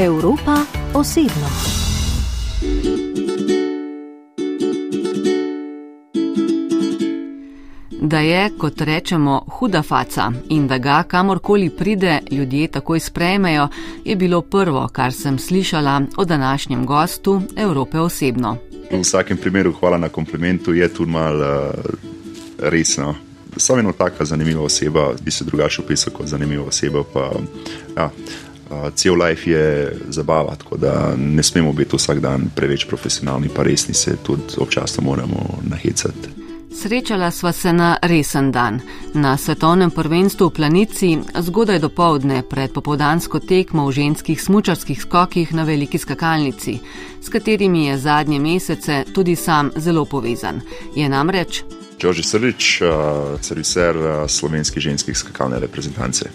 Evropa osebno. Da je, kot rečemo, huda faca in da ga kamorkoli pride, ljudje takoj sprejmejo, je bilo prvo, kar sem slišala o današnjem gostu Evrope osebno. V vsakem primeru hvala na komplimentu, je tu malo uh, resno. Sam eno taka zanimiva oseba, bi se drugače opisal kot zanimiva oseba. Pa, ja, cel life je zabava, tako da ne smemo biti vsak dan preveč profesionalni, pa resni se tudi občasno moramo nahecati. Srečala sva se na resen dan, na svetovnem prvenstvu v planici, zgodaj do povdne pred popovdansko tekmo v ženskih smučarskih skokih na veliki skakalnici, s katerimi je zadnje mesece tudi sam zelo povezan. Je namreč Đorđe Srdić, serviser slovenske ženskih skakalne reprezentance.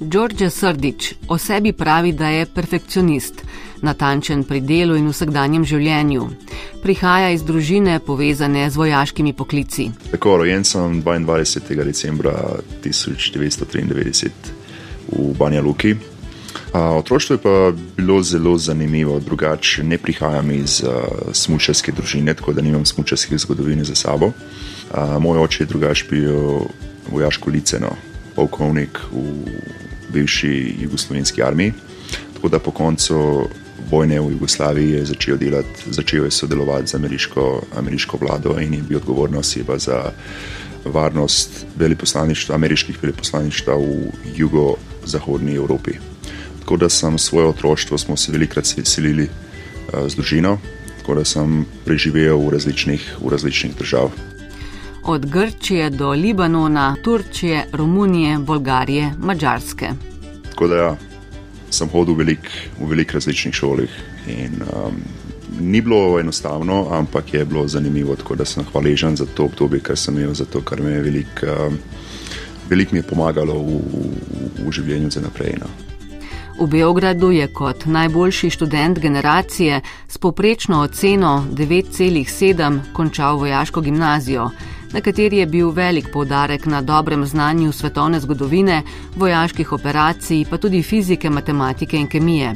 Đorđe Srdić o sebi pravi, da je perfekcionist, natančen pri delu in vsakdanjem življenju. Prihaja iz družine povezane z vojaškimi poklici. Tako, rojen sem 22. decembra 1993 v Banja Luki. Otroštvo je pa bilo zelo zanimivo, drugače ne prihajam iz uh, smučarske družine, tako da nimam smučarske zgodovine za sabo. Uh, moj oče je drugače bil vojaško liceno, polkovnik v bivši jugoslovenski armiji. Tako da po koncu vojne v Jugoslaviji je začel delati, začel je sodelovati z ameriško, ameriško vlado in je bil odgovorna oseba za varnost veleposlaništva, ameriških veleposlaništva v jugozahodni Evropi. Tako da sem svoje otroštvo, smo se velikrat veselili uh, z družino, tako da sem preživel v različnih, v različnih državah. Od Grčije do Libanona, Turčije, Romunije, Bolgarije, Mačarske. Tako da ja, sem hodil velik, v velik različnih šolah in um, ni bilo enostavno, ampak je bilo zanimivo. Tako da sem hvaležen za to obdobje, kar sem imel, zato ker me je veliko um, velik mi je pomagalo v, v, v življenju za naprej. No. V Beogradu je kot najboljši študent generacije s poprečno oceno 9,7 končal vojaško gimnazijo, na kateri je bil velik poudarek na dobrem znanju svetovne zgodovine, vojaških operacij, pa tudi fizike, matematike in kemije.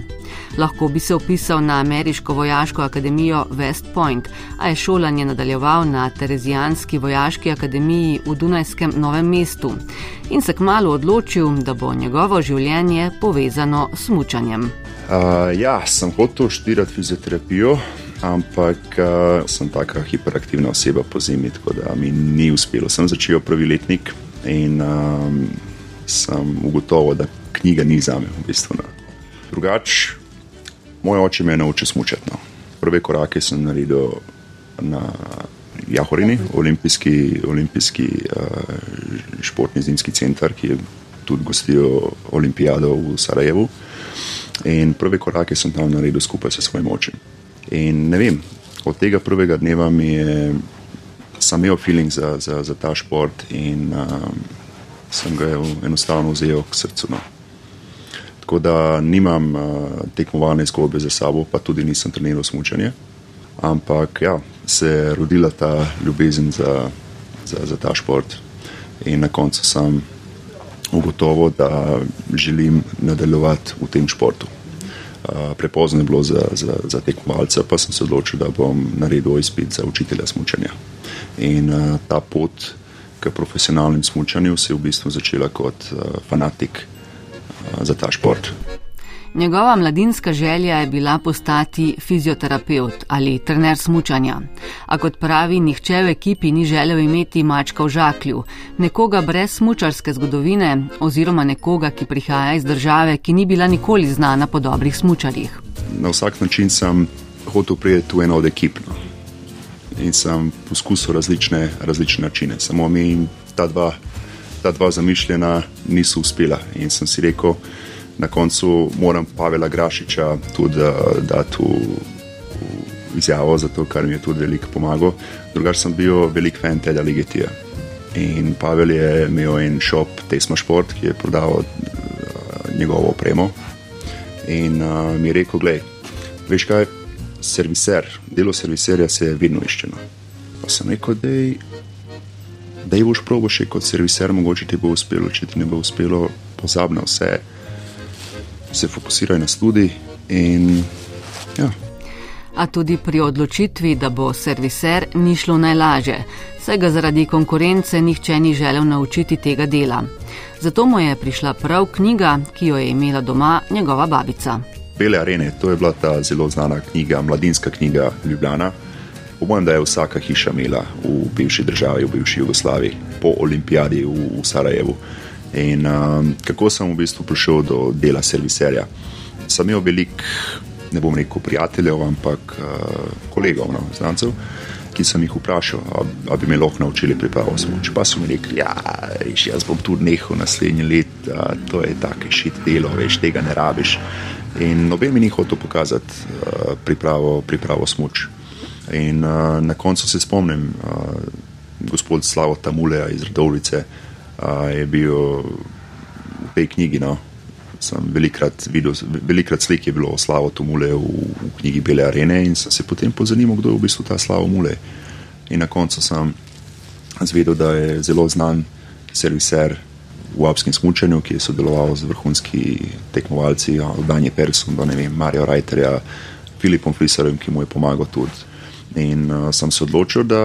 Lahko bi se upisal na Ameriško vojaško akademijo West Point, a je šolanje nadaljeval na Terezijanski vojaški akademiji v Dunajskem novem mestu in se kmalo odločil, da bo njegovo življenje povezano s mučanjem. Uh, ja, sem hotel študirati fizioterapijo, ampak uh, sem tako hiperaktivna oseba po zimi, tako da mi ni uspelo. Sem začel prvi letnik in um, sem ugotovil, da knjiga ni za me v bistvu. Drugače, moj oče me je naučil smučati. No. Prve korake sem naredil na Jahorini, olimpijski, olimpijski uh, športni zimski center, ki je tudi gostil olimpijado v Sarajevu. In prve korake sem tam naredil skupaj s svojim očem. In ne vem, od tega prvega dneva mi je sam imel feeling za, za, za ta šport in um, sem ga enostavno vzel k srcu. No. Tako da nimam uh, tekmovalne zgodbe za sabo, pa tudi nisem treniral smučanje. Ampak ja, se je rodila ta ljubezen za, za, za ta šport in na koncu sem ugotovil, da želim nadaljevati v tem športu. Prepozno je bilo za, za, za tekmovalce, pa sem se odločil, da bom naredil izpit za učitelja smučanja. In uh, ta pot k profesionalnim smučanju se je v bistvu začela kot uh, fanatik uh, za ta šport. Njegova mladinska želja je bila postati fizioterapeut ali trener smučanja. A kot pravi, nihče v ekipi ni želel imeti mačka v žaklju, nekoga brez smučarske zgodovine oziroma nekoga, ki prihaja iz države, ki ni bila nikoli znana po dobrih smučarjih. Na vsak način sem hotel priti v eno od ekip no. in sem poskusil različne, različne načine. Samo mi ta dva, ta dva zamišljena niso uspela in sem si rekel, na koncu moram Pavela Grašiča tudi eh, dati izjavo, zato kar mi je tudi veliko pomagal. Drugač sem bil velik fan tega legetija. In Pavel je imel en šop, Tesma Šport, ki je prodal uh, njegovo opremo. In uh, mi je rekel, gledaj, veš kaj, serviser, delo serviserja se je vedno iščeno. Pa sem rekel, da je boš probo še kot serviser, mogoče ti bo uspelo, če ti ne bo uspelo, pozabno vse se fokusiraj na študij In, ja. A tudi pri odločitvi, da bo serviser, ni šlo najlažje, saj ga zaradi konkurence nihče ni želel naučiti tega dela. Zato mu je prišla prav knjiga, ki jo je imela doma njegova babica. Bele arene, to je bila ta zelo znana knjiga, mladinska knjiga Ljubljana. Pomojem, da je vsaka hiša imela v bivši državi, v bivši Jugoslaviji, po olimpijadi v, v Sarajevu. In um, kako sem v bistvu prišel do dela serviserja? Sem imel veliko, ne bom rekel prijateljev, ampak uh, kolegov, no, znancev, ki sem jih vprašal, ali bi me lahko naučili pripravo smoči. Pa so mi rekli, ja, reš, jaz bom tudi nehal naslednji let, uh, to je tako šit delo, veš, tega ne rabiš. In noben mi ni hotel pokazati uh, pripravo, pripravo smoči. In uh, na koncu se spomnim, uh, gospod Slavo Tamuleja iz Radovlice uh, je bil v tej knjigi. No. Sem velikrat videl, velikrat slik je bilo o Slavo Tamuleju v, v knjigi Bele Arene in sem se potem pozanimal, kdo je v bistvu ta Slavo Mule. In na koncu sem zvedel, da je zelo znan serviser v Alpskem smučanju, ki je sodeloval z vrhunskimi tekmovalci, Danje Persom, Marijo Rajterja, Filipom Friserjem, ki mu je pomagal tudi. In uh, sem se odločil, da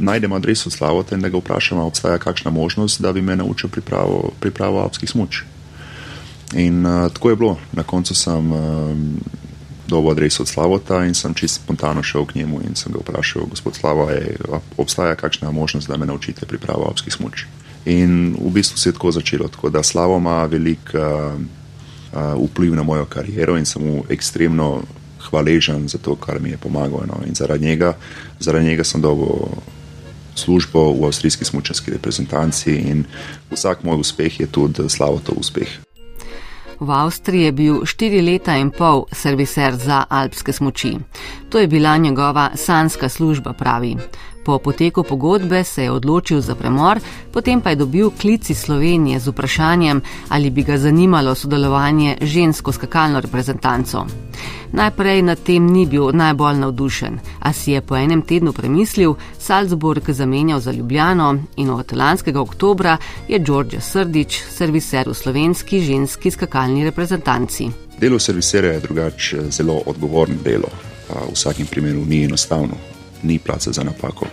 najdem adreso Slavota in da ga vprašam, ali obstaja kakšna možnost, da bi me naučil pripravo, pripravo avskih smoč. In uh, tako je bilo. Na koncu sem uh, dobil adreso od Slavota in sem čisto spontano šel k njemu in sem ga vprašal, gospod Slavo, je, obstaja kakšna možnost, da me naučite pripravo avskih smoč. In v bistvu se je tako začelo. Tako da Slavo ima velik uh, uh, vpliv na mojo kariero in sem mu ekstremno hvaležen za to, kar mi je pomagalo. No. In zaradi njega, zaradi njega sem dobil službo v avstrijski smočarski reprezentanci in vsak moj uspeh je tudi slavotov uspeh. V Avstriji je bil štiri leta in pol serviser za alpske smoči. To je bila njegova sanska služba, pravi. Po poteku pogodbe se je odločil za premor, potem pa je dobil klic iz Slovenije z vprašanjem, ali bi ga zanimalo sodelovanje žensko skakalno reprezentanco. Najprej nad tem ni bil najbolj navdušen, a si je po enem tednu premislil, Salzburg zamenjal za Ljubljano in od lanskega oktobra je Đorđe Srdič serviser v slovenski ženski skakalni reprezentanci. Delo serviserja je drugače zelo odgovorno delo. V vsakem primeru ni enostavno, ni placa za napako.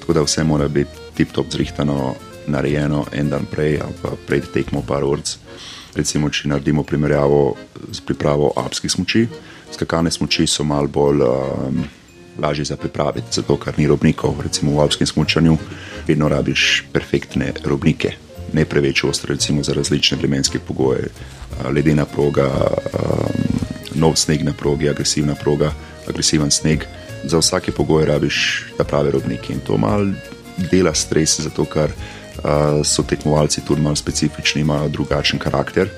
Tako da vse mora biti tip-top zrihtano, narejeno en dan prej ali pa pred tekmo par ur. Recimo, če naredimo primerjavo z pripravo alpskih smoči, skakane smoči so malo bolj um, lažje za pripraviti, zato ker ni robnikov. Recimo v alpskem smočanju vedno rabiš perfektne robnike, ne preveč ostre, recimo za različne vremenske pogoje. Ledena proga, um, nov sneg na progi, agresivna proga, agresiven sneg za vsake pogoje rabiš ta pravi robnik in to malo dela stres, zato ker uh, so tekmovalci tudi malo specifični, imajo drugačen karakter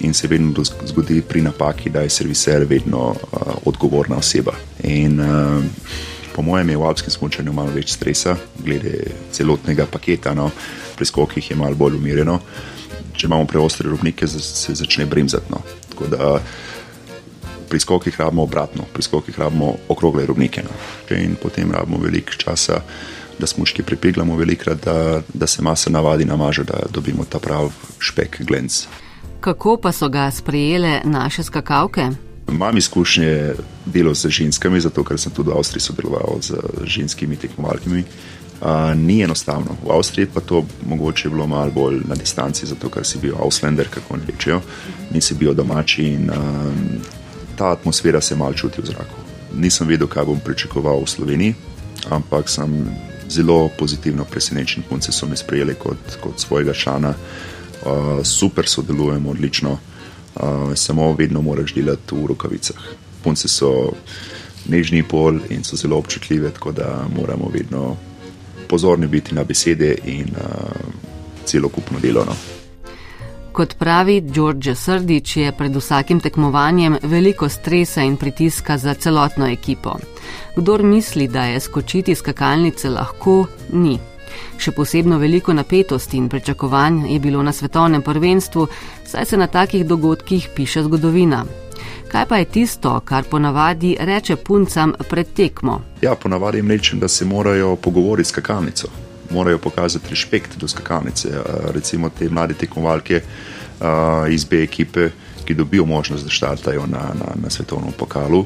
in se vedno zgodi pri napaki, da je serviser vedno uh, odgovorna oseba. In uh, po mojem je v alpskem smočanju malo več stresa, glede celotnega paketa, no, pri skokih je malo bolj umirjeno. Če imamo preostre robnike, se začne bremzati. No. Tako da uh, pri skokih rabimo obratno, pri skokih rabimo okrogle robnike. No. In potem rabimo veliko časa, da smuški pripeglamo, velikrat, da, da se masa navadi namaže, da dobimo ta prav špek, glenc. Kako pa so ga sprejele naše skakavke? Imam izkušnje delo z ženskami, zato ker sem tudi v Avstriji sodeloval z ženskimi tekmovalkami. Uh, ni enostavno. V Avstriji pa to mogoče bilo malo bolj na distanci, zato ker si bil Auslander, kako ne rečejo, nisi bil domači in uh, ta atmosfera se malo čuti v zraku. Nisem vedel, kaj bom pričakoval v Sloveniji, ampak sem zelo pozitivno presenečen. Punce so me sprejeli kot, kot svojega člana, uh, super sodelujemo, odlično, uh, samo vedno moraš delati v rokavicah. Punce so nežni pol in so zelo občutljive, tako da moramo vedno pozorni biti na besede in uh, celokupno delo. No. Kot pravi Đorđe Srdič, je pred vsakim tekmovanjem veliko stresa in pritiska za celotno ekipo. Kdor misli, da je skočiti skakalnice lahko, ni. Še posebno veliko napetosti in pričakovanj je bilo na svetovnem prvenstvu, saj se na takih dogodkih piše zgodovina. Kaj pa je tisto, kar ponavadi reče puncam pred tekmo? Ja, ponavadi jim rečem, da se morajo pogovoriti s skakalnico morajo pokazati respekt do skakalnice. Recimo te mlade tekmovalke iz B ekipe, ki dobijo možnost, da štartajo na, na, na svetovnem pokalu,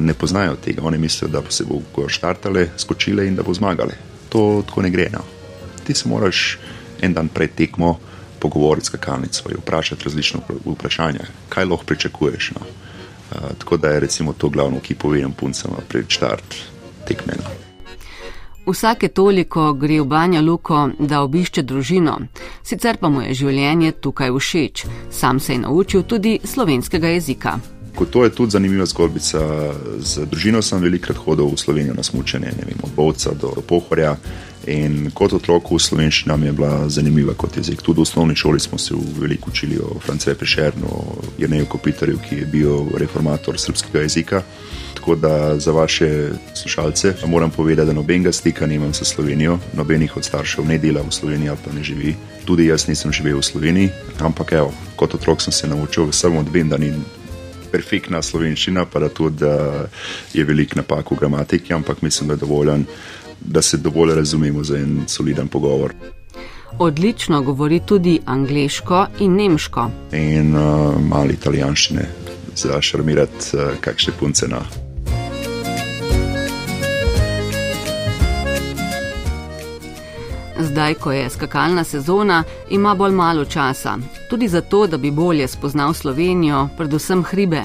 ne poznajo tega. Oni mislijo, da se bo štartale, skočile in da bo zmagale. To tako ne gre. No. Ti se moraš en dan pred tekmo pogovoriti s kakalnico in vprašati različne vprašanja, kaj lahko pričakuješ. No. A, tako da je to glavno, ki povem puncem pred štart tekme. Vsake toliko gre v Banja Luko, da obišče družino, sicer pa mu je življenje tukaj všeč. Sam se je naučil tudi slovenskega jezika. Kot to je tudi zanimiva zgodbica. Z družino sem velikrat hodil v Slovenijo na smučanje, vem, od Bovca do Pohorja. In kot otrok v slovenščini mi je bila zanimiva kot jezik. Tudi v osnovni šoli smo se veliko učili o France Pešernu, o Jrneju Kopitarju, ki je bil reformator srpskega jezika. Tako da za vaše slušalce moram povedati, da nobenega stika nimam s Slovenijo, nobenih od staršev ne dela v Sloveniji ali pa ne živi. Tudi jaz nisem živel v Sloveniji, ampak evo, kot otrok sem se naučil samo od vem, da ni perfektna slovenščina, pa da tudi da je velik napak v gramatiki, ampak mislim, da je dovoljen, da se dovolj razumemo za en soliden pogovor. Odlično govori tudi angliško in nemško. In uh, malo italijanščine, za šarmirati uh, kakšne punce na. Zdaj, ko je skakalna sezona, ima bolj malo časa, tudi zato, da bi bolje spoznal Slovenijo, predvsem hribe.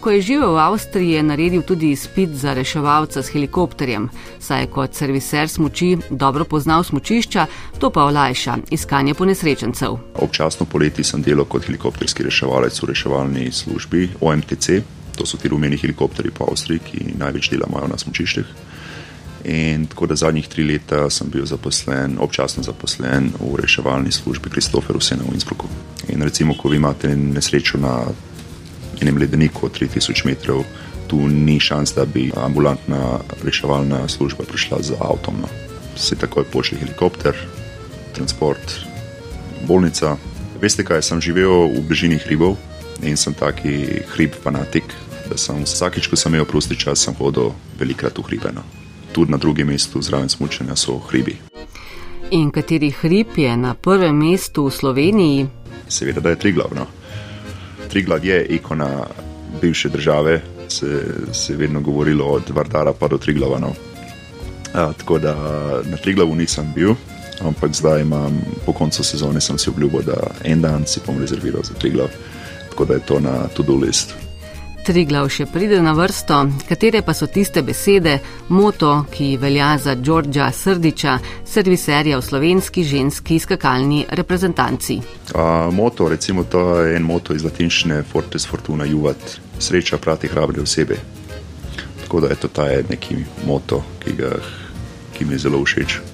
Ko je živel v Avstriji, je naredil tudi izpit za reševalca s helikopterjem, saj je kot serviser smoči dobro poznal smočišča, to pa olajša iskanje ponesrečencev. Občasno poleti sem delal kot helikopterski reševalec v reševalni službi OMTC, to so ti rumeni helikopterji po Avstriji, ki največ dela imajo na smočiščih. In tako da zadnjih tri leta sem bil zaposlen, občasno zaposlen v reševalni službi Kristofer Vsena v Innsbrucku. In recimo, ko vi imate nesrečo na enem ledeniku 3000 metrov, tu ni šans, da bi ambulantna reševalna služba prišla z avtom. No. Se takoj pošlje helikopter, transport, bolnica. Veste kaj, sem živel v bližini hribov in sem taki hrib fanatik, da sem vsakič, ko sem imel prosti čas, sem hodil velikrat v hribe. No tudi na drugem mestu zraven smočanja so hribi. In kateri hrib je na prvem mestu v Sloveniji? Seveda, da je Triglavno. Triglav je ikona bivše države, se je vedno govorilo od Vardara pa do Triglavano. A, tako da na Triglavu nisem bil, ampak zdaj imam po koncu sezone sem si obljubil, da en dan si bom rezerviral za Triglav, tako da je to na to-do listu. Triglav še pride na vrsto, katere pa so tiste besede, moto, ki velja za Đorđa Srdiča, serviserja v slovenski ženski skakalni reprezentanci. A, moto, recimo, to je en moto iz latinščine Fortes Fortuna Juvat, sreča prati hrabre osebe. Tako da je to ta neki moto, ki, ga, ki mi je zelo všeč.